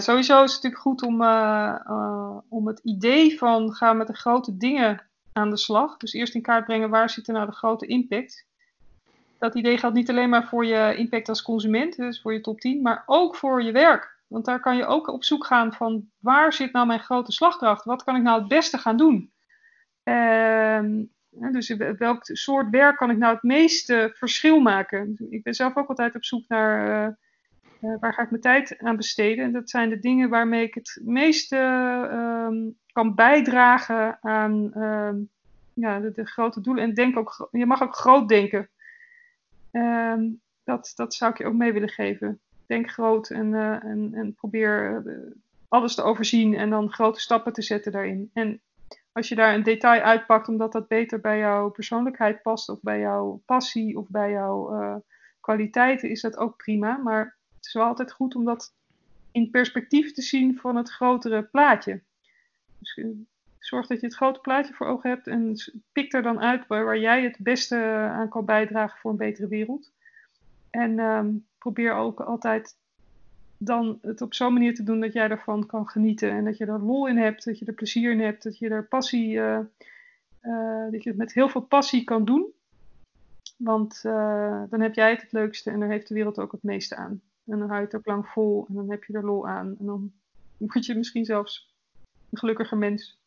Sowieso is het natuurlijk goed om, eh, eh, om het idee van gaan met de grote dingen aan de slag. Dus eerst in kaart brengen waar zit er nou de grote impact. Dat idee geldt niet alleen maar voor je impact als consument, dus voor je top 10, maar ook voor je werk. Want daar kan je ook op zoek gaan van waar zit nou mijn grote slagkracht? Wat kan ik nou het beste gaan doen? Ehm, dus welk soort werk kan ik nou het meeste verschil maken? Ik ben zelf ook altijd op zoek naar uh, waar ga ik mijn tijd aan besteden. En dat zijn de dingen waarmee ik het meeste uh, kan bijdragen aan ehm, ja, de, de, grote doelen. En denk ook, je mag ook groot denken. Ehm, dat, dat zou ik je ook mee willen geven. Denk groot en, uh, en, en probeer alles te overzien en dan grote stappen te zetten daarin. En als je daar een detail uitpakt omdat dat beter bij jouw persoonlijkheid past, of bij jouw passie, of bij jouw kwaliteiten, is dat ook prima. Maar het is wel altijd goed om dat in perspectief te zien van het grotere plaatje. Dus uh, zorg dat je het grote plaatje voor ogen hebt en pik er dan uit waar, jij het beste aan kan bijdragen voor een betere wereld. En um, probeer ook altijd dan het op zo'n manier te doen dat jij ervan kan genieten. En dat je er lol in hebt, dat je er plezier in hebt, dat je er passie, uh, dat je het met heel veel passie kan doen. Want dan heb jij het het leukste en daar heeft de wereld ook het meeste aan. En dan hou je het ook lang vol en dan heb je er lol aan. En dan word je misschien zelfs een gelukkiger mens.